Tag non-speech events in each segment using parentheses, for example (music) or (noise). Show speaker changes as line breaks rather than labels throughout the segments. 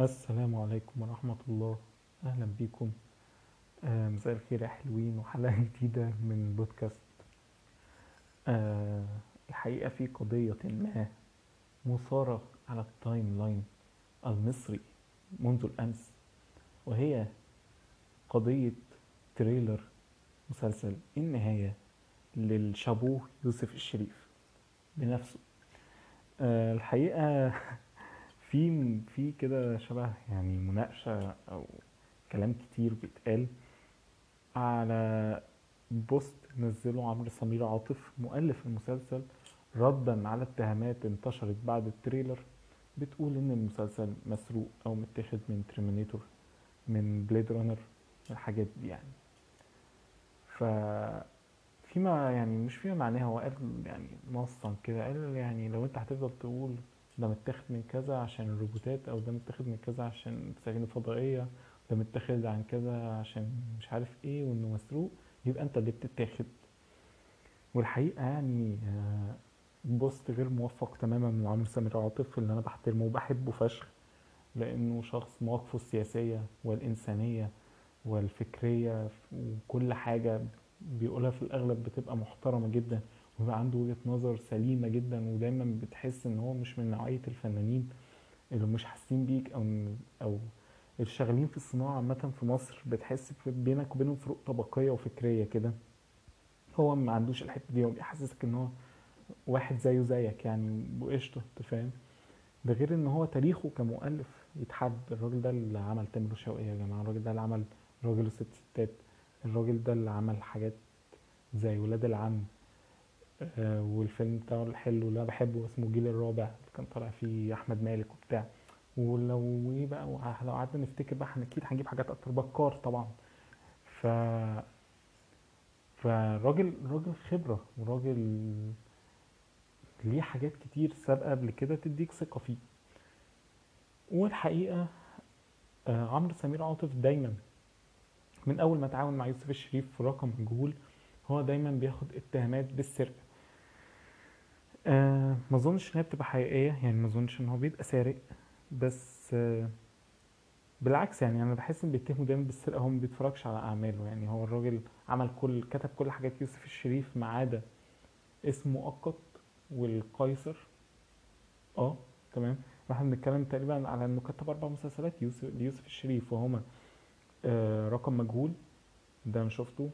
السلام عليكم ورحمة الله. أهلا بيكم. آه، مساء الخير يا حلوين وحلقة (laughs) جديدة من بودكاست. آه، الحقيقة في قضية ما مثارة على ال timeline المصري منذ الأمس وهي قضية trailer مسلسل النهاية للشابوه يوسف الشريف بنفسه. آه، الحقيقة (laughs) في في كده شبه يعني مناقشة أو كلام كتير بيتقال على post نزله عمرو سمير عاطف مؤلف المسلسل ردا على اتهامات انتشرت بعد ال trailer بتقول إن المسلسل مسروق أو متاخد من Terminator من Blade Runner الحاجات دي يعني. ف فيما يعني مش فيما معناها هو قال يعني نصا كده قال يعني لو أنت هتفضل تقول ده متاخد من كذا عشان الروبوتات أو ده متاخد من كذا عشان السفينة الفضائية ده متاخد عن كذا عشان مش عارف إيه وإنه مسروق يبقى أنت اللي بتتاخد. والحقيقة يعني آه، بوست غير موفق تماما من عمرو سمير عاطف اللي أنا بحترمه وبحبه فشخ لأنه شخص مواقفه السياسية والإنسانية والفكرية وكل حاجة بيقولها في الأغلب بتبقى محترمة جدا. ويبقى عنده وجهة نظر سليمة جدا ودايما بتحس إن هو مش من نوعية الفنانين اللي مش حاسين بيك أو أو الشغالين في الصناعة عامة في مصر بتحس بينك وبينهم فروق طبقية وفكرية كده. هو ما عندوش الحتة دي هو بيحسسك إن هو واحد زيه زيك يعني وقشطة أنت فاهم؟ ده غير إن هو تاريخه كمؤلف يتحب. الراجل ده اللي عمل تامر وشوقية يا جماعة الراجل ده اللي عمل راجل وست ستات الراجل ده اللي عمل حاجات زي ولاد العم آه، والفيلم بتاعه الحلو اللي أنا بحبه اسمه الجيل الرابع كان طالع فيه أحمد مالك وبتاع. ولو إيه بقى لو قعدنا نفتكر بقى إحنا أكيد هنجيب حاجات أكتر. بكار طبعا. ف فراجل راجل خبرة وراجل ليه حاجات كتير سابقة قبل كده تديك ثقة فيه. والحقيقة آه، عمرو سمير عاطف دايما من أول ما تعاون مع يوسف الشريف في رقم مجهول هو دايما بياخد اتهامات بالسرقة. آه ما أظنش ان هي بتبقى حقيقية يعني ما أظنش إن هو بيبقى سارق بس آه بالعكس يعني أنا بحس إن بيتهموا دايما بالسرقة هو ما بيتفرجش على أعماله. يعني هو الراجل عمل كل كتب كل حاجات يوسف الشريف ما عدا اسم مؤقت والقيصر. آه تمام. وإحنا بنتكلم تقريبا على إنه كتب أربع مسلسلات يوسف ليوسف الشريف وهما آه رقم مجهول. ده أنا شفته.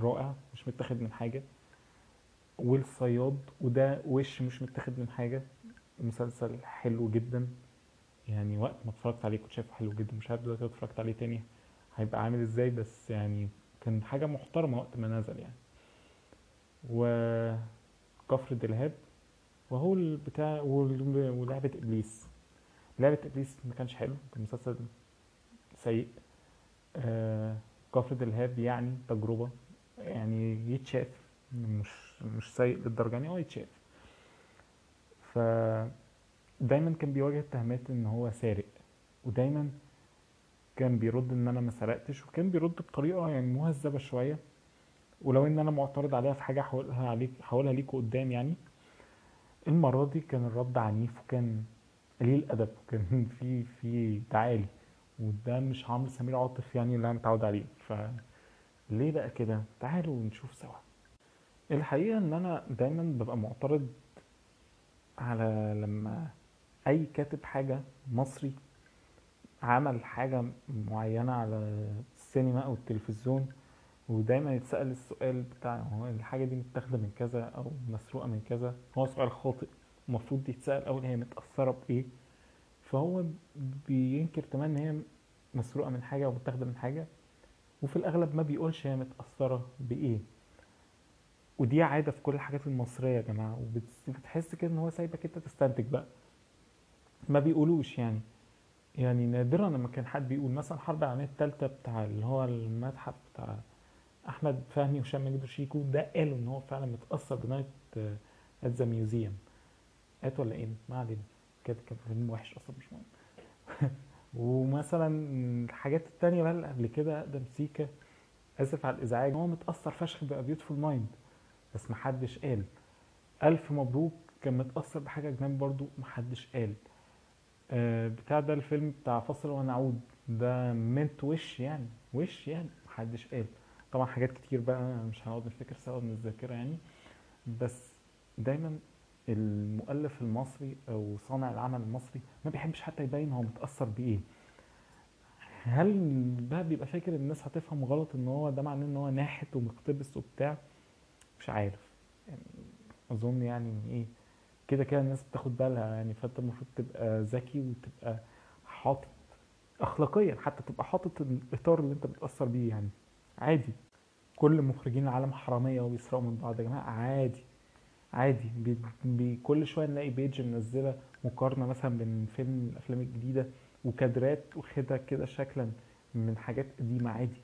رائع مش متاخد من حاجة. والصياد وده وش مش متاخد من حاجة. مسلسل حلو جدا. يعني وقت ما اتفرجت عليه كنت شايفه حلو جدا. مش عارف دلوقتي لو اتفرجت عليه تاني هيبقى عامل إزاي بس يعني كان حاجة محترمة وقت ما نزل يعني. وكفر دلهاب وهو البتاع ولعبة إبليس. لعبة إبليس ما كانش حلو كان مسلسل سيء. آه كفر دلهاب يعني تجربة يعني يتشاف مش مش سيء للدرجة يعني آه يتشاف. ف دايما كان بيواجه اتهامات إن هو سارق ودايما كان بيرد إن أنا ما سرقتش وكان بيرد بطريقة يعني مهذبة شوية. ولو إن أنا معترض عليها في حاجة هقولها عليك هقولها ليكوا قدام يعني. المرة دي كان الرد عنيف وكان قليل ادب وكان (laughs) في في تعالي وده مش عمرو سمير عاطف يعني اللي أنا متعود عليه. فليه بقى كده؟ تعالوا نشوف سوا. الحقيقة إن أنا دايما ببقى معترض على لما أي كاتب حاجة مصري عمل حاجة معينة على السينما أو التلفزيون ودايما يتسأل السؤال بتاع هو الحاجة دي متاخدة من كذا أو مسروقة من كذا؟ هو سؤال خاطئ المفروض يتسأل اول هي متأثرة بإيه؟ فهو بينكر تماما إن هي مسروقة من حاجة أو متاخدة من حاجة وفي الأغلب ما بيقولش هي متأثرة بإيه. ودي عادة في كل الحاجات المصرية يا جماعة وبتحس كده إن هو سايبك أنت تستنتج بقى. ما بيقولوش يعني. يعني نادرا لما كان حد بيقول مثلا حرب العالمية التالتة بتاع اللي هو المتحف بتاع أحمد فهمي وهشام ماجد وشيكو ده قالوا إن هو فعلا متأثر ب Night at the Museum. at ولا إيه؟ ما علينا. كده كان فيلم وحش أصلا مش مهم. (laughs) ومثلا الحاجات التانية بقى اللي قبل كده أقدم سيكا آسف على الإزعاج هو متأثر فشخ بقى Beautiful Mind بس محدش قال. ألف مبروك كان متأثر بحاجة أجنبي برضو محدش قال. آه، بتاع ده الفيلم بتاع فاصل ونعود. ده منت وش يعني. وش يعني محدش قال. طبعا حاجات كتير بقى مش هنقعد نفتكر سوا من الذاكرة يعني. بس دايما المؤلف المصري أو صانع العمل المصري ما بيحبش حتى يبين هو متأثر بإيه. هل بقى بيبقى فاكر الناس هتفهم غلط إن هو ده معناه إن هو ناحت ومقتبس وبتاع؟ مش عارف. يعني أظن يعني إن إيه كده كده الناس بتاخد بالها يعني فأنت المفروض تبقى ذكي وتبقى حاطط اخلاقيا حتى تبقى حاطط الإطار اللي أنت بتأثر بيه يعني. عادي. كل مخرجين العالم حرامية وبيسرقوا من بعض يا جماعة عادي. عادي. بي بي كل شوية نلاقي بيج منزلة مقارنة مثلا بين فيلم من الأفلام الجديدة وكادرات واخدها كده شكلا من حاجات قديمة عادي.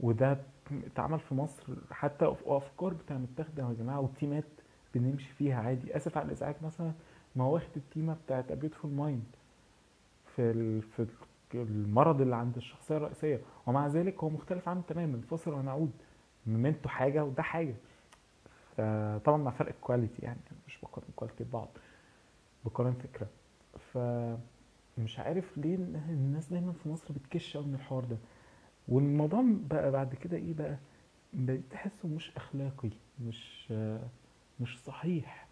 وده اتعمل في مصر حتى وأفكار بتبقى متاخدة يا جماعة وتيمات بنمشي فيها عادي. آسف على الإزعاج مثلا ما هو واخد التيمة بتاعت Beautiful Mind في. في المرض اللي عند الشخصية الرئيسية. ومع ذلك هو مختلف عنه تماما فاصل ونعود. ميمنتو حاجة وده حاجة. فطبعا مع فرق ال quality يعني مش بقارن quality ببعض بقارن فكرة. فمش عارف ليه الناس دايما في مصر بتكش قوي من الحوار ده. والموضوع بقى بعد كده إيه بقى؟ بقيت تحسه مش أخلاقي مش مش صحيح.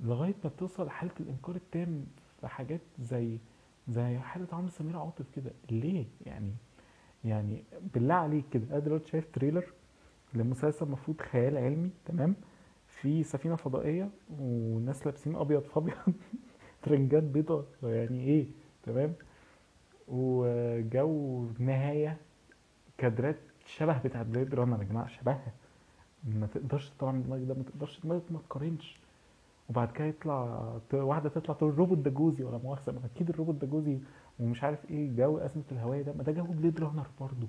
لغاية ما بتوصل لحالة الإنكار التام في حاجات زي زي حالة عمرو سمير عاطف كده. ليه؟ يعني يعني بالله عليك كده. أنا دلوقتي شايف trailer لمسلسل المفروض خيال علمي تمام؟ في سفينة فضائية والناس لابسين أبيض في أبيض. (laughs) ترنجات بيضة يعني إيه؟ تمام؟ وجو نهاية كادرات شبه بتاعت Blade Runner يا جماعة شبهها. ما تقدرش طبعا دماغك ده ما تقدرش دماغك ما تقارنش. وبعد كده يطلع واحدة تطلع تقول الروبوت ده جوزي ولا مؤاخذة ما أكيد الروبوت ده جوزي ومش عارف إيه جو أزمة الهواية ده. ما ده جو Blade Runner برضه.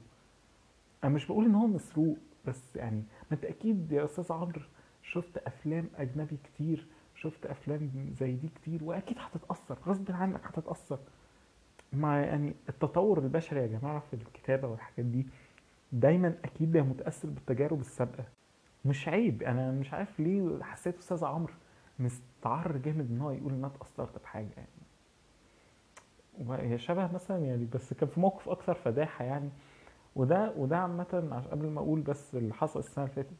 أنا مش بقول إن هو مسروق بس يعني ما أنت أكيد يا أستاذ عمرو شفت أفلام أجنبي كتير شفت أفلام زي دي كتير وأكيد هتتأثر غصب عنك هتتأثر. مع يعني التطور البشري يا جماعة في الكتابة والحاجات دي دايما أكيد ده متأثر بالتجارب السابقة. مش عيب أنا مش عارف ليه حسيت أستاذ عمرو مستعر جامد إن هو يقول إن أنا اتأثرت بحاجة يعني. وهي شبه مثلا يعني بس كان في موقف أكثر فداحة يعني. وده وده عامة قبل ما أقول بس اللي حصل السنة اللي فاتت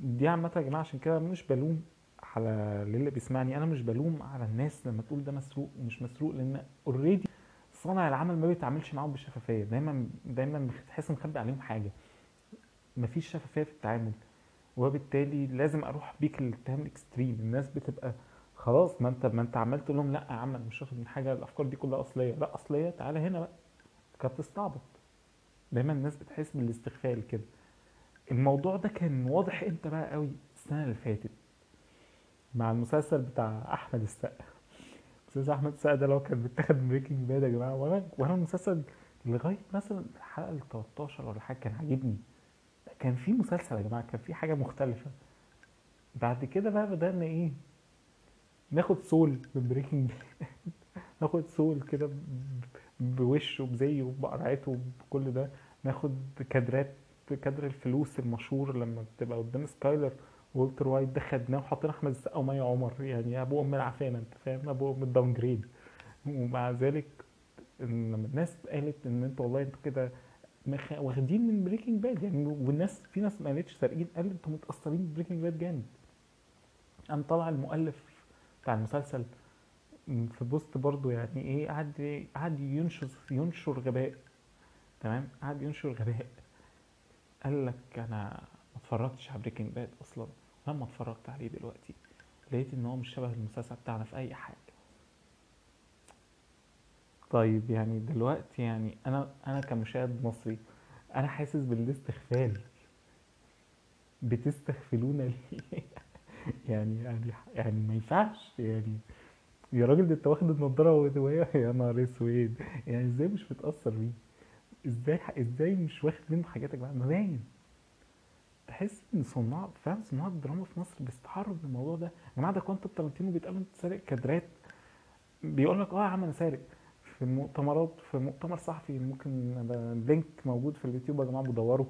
دي عامة يا جماعة عشان كده مش بلوم على اللي بيسمعني. أنا مش بلوم على الناس لما تقول ده مسروق ومش مسروق لأن اوريدي صانع العمل ما بيتعاملش معاهم بشفافية. دايما دايما تحس مخبي عليهم حاجة. مفيش شفافية في التعامل. وبالتالي لازم أروح بيك للاتهام ال extreme. الناس بتبقى خلاص ما انت ما أنت عمال تقول لهم لأ يا عم أنا مش واخد من حاجة الأفكار دي كلها أصلية. لأ أصلية. تعالى هنا بقى. كانت بتستعبط. دايما الناس بتحس بالاستغفال كده. الموضوع ده كان واضح إمتى بقى قوي؟ السنة اللي فاتت. مع المسلسل بتاع أحمد السقا. أستاذ أحمد السقا ده لو كان من Breaking Bad يا جماعة. وأنا وأنا المسلسل لغاية مثلا الحلقة ال 13 ولا حاجة كان عاجبني. كان في مسلسل يا جماعة كان في حاجة مختلفة. بعد كده بقى بدأنا إيه؟ ناخد سول من Breaking (laughs) ناخد سول كده بوشه بزيه بقرعته بكل ده. ناخد كادرات كادر الفلوس المشهور لما بتبقى قدام سكايلر. والتر وايت ده خدناه وحطينا أحمد السقا ومي عمر. يعني ابو ام العفانة أنت فاهم؟ ابو ام ال downgrade ومع ذلك لما الناس قالت إن أنتوا والله أنتوا كده واخدين من Breaking Bad يعني والناس في ناس ما قالتش سارقين قالوا أنتوا متأثرين ب Breaking Bad جامد. قام طلع المؤلف بتاع المسلسل في post برضو يعني إيه قعد قعد ينشر ينشر غباء. تمام؟ قعد ينشر غباء. قال لك أنا اتفرجتش على Breaking Bad أصلا. لما اتفرجت عليه دلوقتي لقيت إن هو مش شبه المسلسل بتاعنا في أي حاجة. طيب يعني دلوقتي يعني أنا أنا كمشاهد مصري أنا حاسس بالاستغفال. بتستغفلونا ليه؟ (laughs) يعني يعني يعني ما ينفعش. يعني يا راجل ده أنت واخد النضارة وهي يا نهار أسود. يعني إزاي مش متأثر بيه؟ إزاي إزاي مش واخد منه حاجات يا جماعة؟ ما باين. تحس إن صناع فاهم صناع الدراما في مصر بيستعرض الموضوع ده. يا جماعة ده كوينتن تارانتينو بيتقال انت سارق كادرات. بيقول لك آه يا عم أنا سارق. في المؤتمرات في مؤتمر صحفي ممكن اللينك موجود في اليوتيوب يا جماعة بدوروا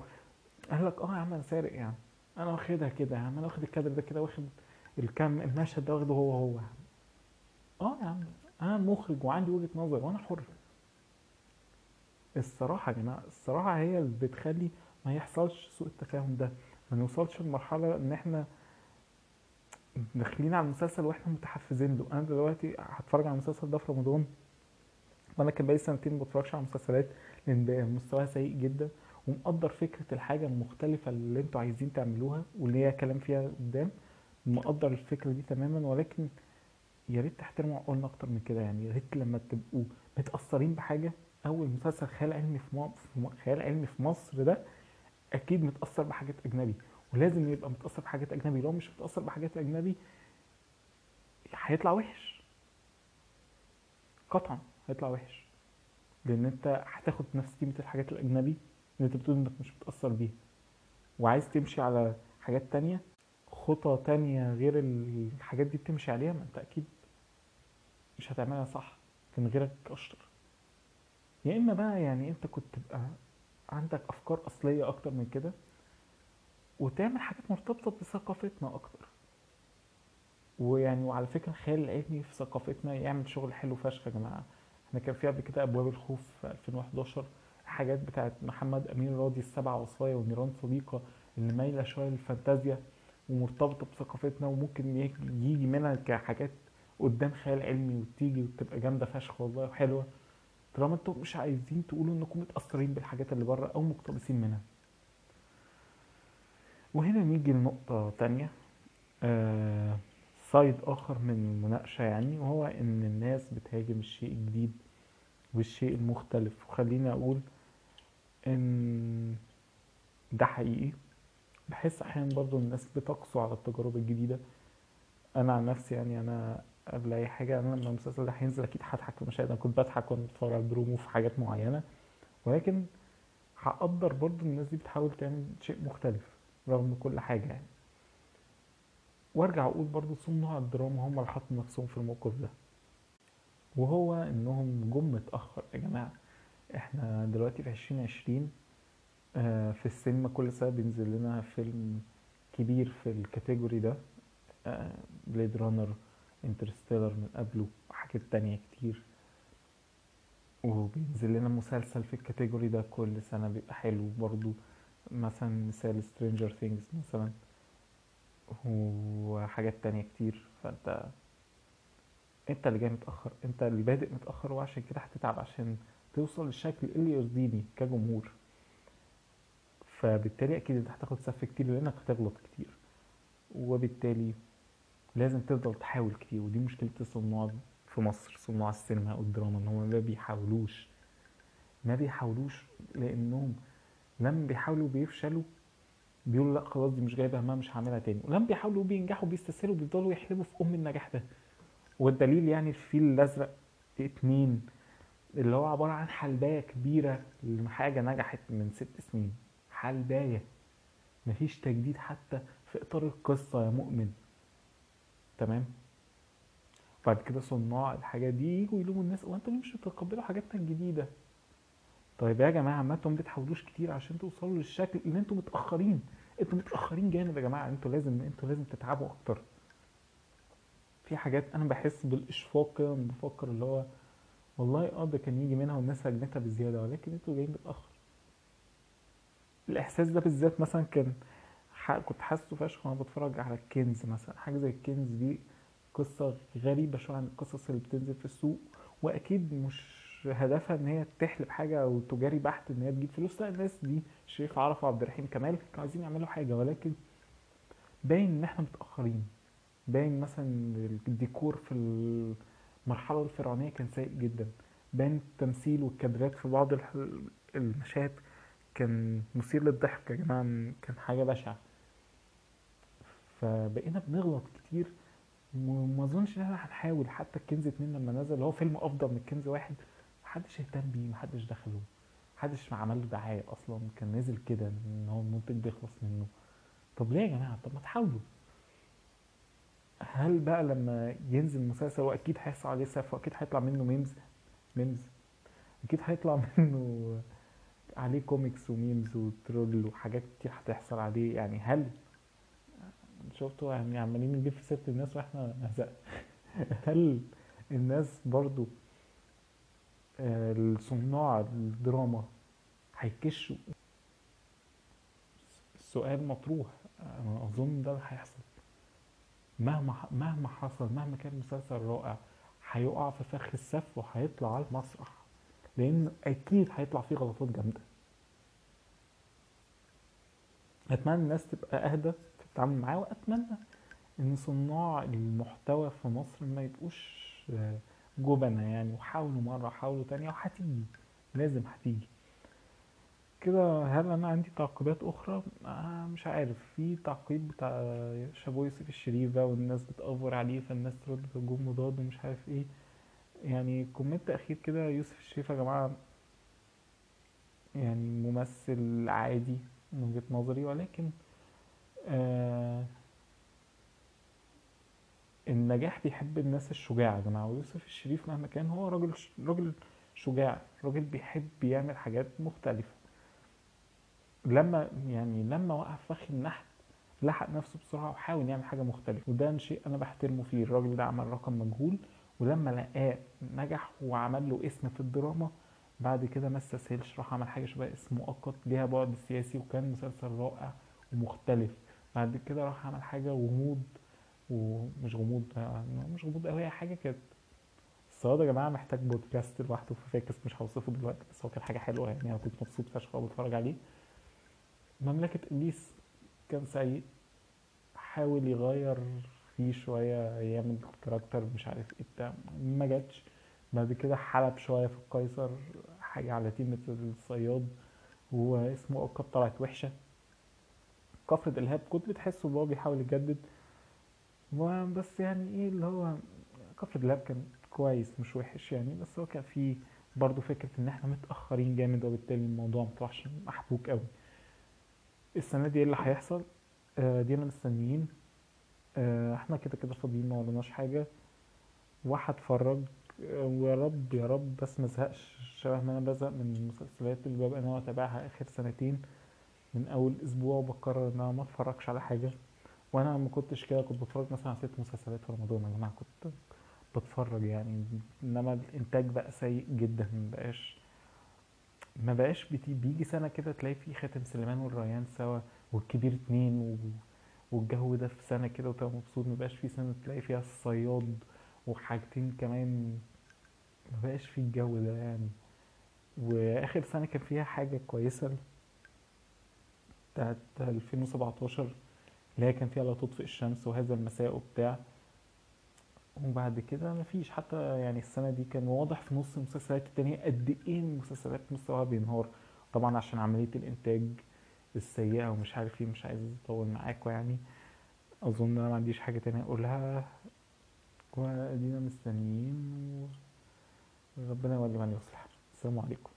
قال لك آه يا عم أنا سارق يعني. أنا واخدها كده يا عم أنا واخد الكادر ده كده واخد الكام المشهد ده واخده هو هو آه يا عم أنا مخرج وعندي وجهة نظر وأنا حر. الصراحة يا جماعة الصراحة هي اللي بتخلي ما يحصلش سوء التفاهم ده. ما نوصلش لمرحلة إن إحنا داخلين على المسلسل وإحنا متحفزين له أنا دلوقتي هتفرج على المسلسل ده في رمضان وأنا كان بقالي سنتين ما بتفرجش على مسلسلات لأن مستواها سيء جدا ومقدر فكرة الحاجة المختلفة اللي أنتوا عايزين تعملوها واللي هي كلام فيها قدام مقدر الفكرة دي تماما ولكن يا ريت تحترموا عقولنا أكتر من كده يعني يا ريت لما تبقوا متأثرين بحاجة أول مسلسل خيال علمي. في م... خيال علمي في مصر ده أكيد متأثر بحاجات أجنبي ولازم يبقى متأثر بحاجات أجنبي. لو مش متأثر بحاجات أجنبي هيطلع وحش. قطعا هيطلع وحش. لأن أنت هتاخد نفس قيمة الحاجات الأجنبي اللي أنت بتقول إنك مش متأثر بيها. وعايز تمشي على حاجات تانية خطى تانية غير الحاجات دي بتمشي عليها ما أنت أكيد مش هتعملها صح. كان غيرك أشطر. يا إما بقى يعني أنت كنت تبقى عندك أفكار أصلية أكتر من كده؟ وتعمل حاجات مرتبطة بثقافتنا أكتر. ويعني وعلى فكرة الخيال العلمي في ثقافتنا يعمل شغل حلو فشخ يا جماعة. إحنا كان في قبل كده أبواب الخوف في 2011 حاجات بتاعت محمد أمين راضي السبع وصايا ونيران صديقة اللي مايلة شوية للفانتازيا ومرتبطة بثقافتنا وممكن يجي منها كحاجات قدام خيال علمي وتيجي وتبقى جامدة فشخ والله وحلوة. طالما أنتم مش عايزين تقولوا انكم متأثرين بالحاجات اللي بره أو مقتبسين منها. وهنا نيجي لنقطة تانية آه سايد آخر من المناقشة يعني وهو إن الناس بتهاجم الشيء الجديد والشيء المختلف. وخليني أقول إن ده حقيقي. بحس أحيانا برضو الناس بتقسو على التجارب الجديدة. أنا عن نفسي يعني أنا قبل أي حاجة أنا لما المسلسل ده هينزل أكيد هضحك في مشاهد أنا كنت بضحك وأنا بتفرج على البرومو في حاجات معينة. ولكن هقدر برضو الناس دي بتحاول تعمل شيء مختلف رغم كل حاجة يعني. وأرجع أقول برضو صناع الدراما هم اللي حطوا نفسهم في الموقف ده. وهو إنهم جم متأخر يا جماعة إحنا دلوقتي في عشرين عشرين في السينما كل سنة بينزل لنا فيلم كبير في ال category ده Blade Runner Interstellar من قبله وحاجات تانية كتير. وبينزل لنا مسلسل في ال category ده كل سنة بيبقى حلو برضو. مثلا مثال Stranger Things مثلا. وحاجات تانية كتير. فأنت أنت اللي جاي متأخر أنت اللي بادئ متأخر وعشان كده هتتعب عشان توصل للشكل اللي يرضيني كجمهور. فبالتالي أكيد أنت هتاخد سف كتير لأنك هتغلط كتير. وبالتالي لازم تفضل تحاول كتير ودي مشكلة الصناع في مصر صناع السينما والدراما إن هم ما بيحاولوش. ما بيحاولوش لأنهم لما بيحاولوا بيفشلوا بيقولوا لأ خلاص دي مش جايبة همها مش هعملها تاني. ولما بيحاولوا بينجحوا بيستسهلوا بيفضلوا يحلبوا في أم النجاح ده. والدليل يعني الفيل الأزرق اتنين اللي هو عبارة عن حلباية كبيرة لحاجة نجحت من ست سنين. حلباية. مفيش تجديد حتى في إطار القصة يا مؤمن. تمام؟ بعد كده صناع الحاجة دي يجوا يلوموا الناس وانتوا مش بتتقبلوا حاجاتنا الجديدة؟ طيب يا جماعة ما أنتوا ما بتحاولوش كتير عشان توصلوا للشكل اللي أنتوا متأخرين. أنتوا متأخرين جامد يا جماعة. أنتوا لازم أنتوا لازم تتعبوا أكتر. في حاجات أنا بحس بالإشفاق كده بفكر اللي هو والله آه ده كان يجي منها والناس هجمتها بزيادة ولكن أنتوا جايين متأخر. الإحساس ده بالذات مثلا كان. كنت حاسه فشخ وأنا بتفرج على الكنز مثلا. حاجة زي الكنز دي قصة غريبة شوية عن القصص اللي بتنزل في السوق وأكيد مش هدفها إن هي تحلب حاجة أو تجاري بحت إن هي تجيب فلوس. لا الناس دي شريف عرفة وعبد الرحيم كمال كانوا عايزين يعملوا حاجة ولكن باين إن إحنا متأخرين. باين مثلا الديكور في المرحلة الفرعونية كان سيء جدا. باين التمثيل والكادرات في بعض المشاهد كان مثير للضحك يا جماعة كان حاجة بشعة. فبقينا بنغلط كتير. وما أظنش إن إحنا هنحاول. حتى الكنز اتنين لما نزل اللي هو فيلم أفضل من الكنز واحد محدش اهتم بيه محدش دخله. محدش عمل له دعاية أصلا. كان نازل كده إن هو المنتج بيخلص منه. طب ليه يا جماعة؟ طب ما تحاولوا. هل بقى لما ينزل مسلسل واكيد هيحصل عليه سف واكيد هيطلع منه memes؟ memes. أكيد هيطلع (laughs) منه عليه comics و memes و troll وحاجات كتير هتحصل عليه. يعني هل شفتوا يعني عمالين نجيب في سيرة الناس وإحنا (laughs) هل الناس برضو آه، صناع الدراما هيكشوا السؤال مطروح. أنا أظن ده اللي هيحصل. مهما مهما حصل مهما كان مسلسل رائع هيقع في فخ السف وهيطلع على المسرح. لأن أكيد هيطلع فيه غلطات جامدة. أتمنى الناس تبقى أهدى. في التعامل معاه وأتمنى إن صناع المحتوى في مصر ما يبقوش آه، جبنة يعني. وحاولوا مرة حاولوا تانية وهتيجي لازم هتيجي. كده هل أنا عندي تعقيبات أخرى؟ آه مش عارف. في تعقيب بتاع شابو يوسف الشريف بقى والناس بتأفور عليه فالناس ترد هجوم مضاد ومش عارف إيه. يعني كومنت أخير كده يوسف الشريف يا جماعة يعني ممثل عادي من وجهة نظري ولكن النجاح بيحب الناس الشجاعة يا جماعة ويوسف الشريف مهما كان هو راجل راجل شجاع راجل بيحب يعمل حاجات مختلفة. لما يعني لما وقف فخ النحت لحق نفسه بسرعة وحاول يعمل حاجة مختلفة. وده شيء أنا بحترمه فيه. الراجل ده عمل رقم مجهول ولما لقاه نجح وعمل له اسم في الدراما بعد كده ما استسهلش راح عمل حاجة شبه اسم مؤقت ليها بعد سياسي وكان مسلسل رائع ومختلف. بعد كده راح عمل حاجة غموض ومش غموض مش غموض قوي حاجة كده. الصياد يا جماعة محتاج بودكاست لوحده في فاكس مش هوصفه دلوقتي بس هو كان حاجة حلوة يعني أنا كنت مبسوط فشخ وأنا بتفرج عليه. مملكة إبليس كان سيء حاول يغير فيه شوية يعمل character مش عارف إيه بتاع ما جاتش. بعد كده حلب شوية في القيصر حاجة على تيمة الصياد واسمه مؤقت طلعت وحشة. كفر الإلهاب كنت بتحسه هو بيحاول يجدد. بس يعني إيه اللي هو كفر الإلهاب كان كويس مش وحش يعني بس هو كان فيه برضه فكرة إن إحنا متأخرين جامد وبالتالي الموضوع مطلعش محبوك قوي السنة دي إيه اللي هيحصل؟ آه دينا مستنيين. آه إحنا كده كده فاضيين ما وراناش حاجة. وهتفرج آه ويا رب يا رب بس مزهقش شبه ما أنا بزهق من المسلسلات اللي ببقى أنا أتابعها آخر سنتين. من أول أسبوع وبقرر إن أنا ما أتفرجش على حاجة. وأنا ما كنتش كده كنت بتفرج مثلا على ست مسلسلات في رمضان. يا جماعة كنت بتفرج يعني. إنما الإنتاج بقى سيء جدا ما بقاش بتي بيجي سنة كده تلاقي فيه خاتم سليمان والريان سوا والكبير اتنين و... والجو ده في سنة كده وتبقى مبسوط. ما بقاش فيه سنة تلاقي فيها الصياد وحاجتين كمان. ما بقاش فيه الجو ده يعني. وآخر سنة كان فيها حاجة كويسة بتاعت 2017 اللي هي كان فيها لا تطفئ الشمس وهذا المساء وبتاع. وبعد كده مفيش حتى يعني السنة دي كان واضح في نص المسلسلات التانية قد إيه المسلسلات مستواها بينهار. طبعا عشان عملية الإنتاج السيئة ومش عارف إيه مش عايز أطول معاكوا يعني. أظن أنا ما عنديش حاجة تانية أقولها. وأدينا مستنيين وربنا يولي من يصلح السلام عليكم.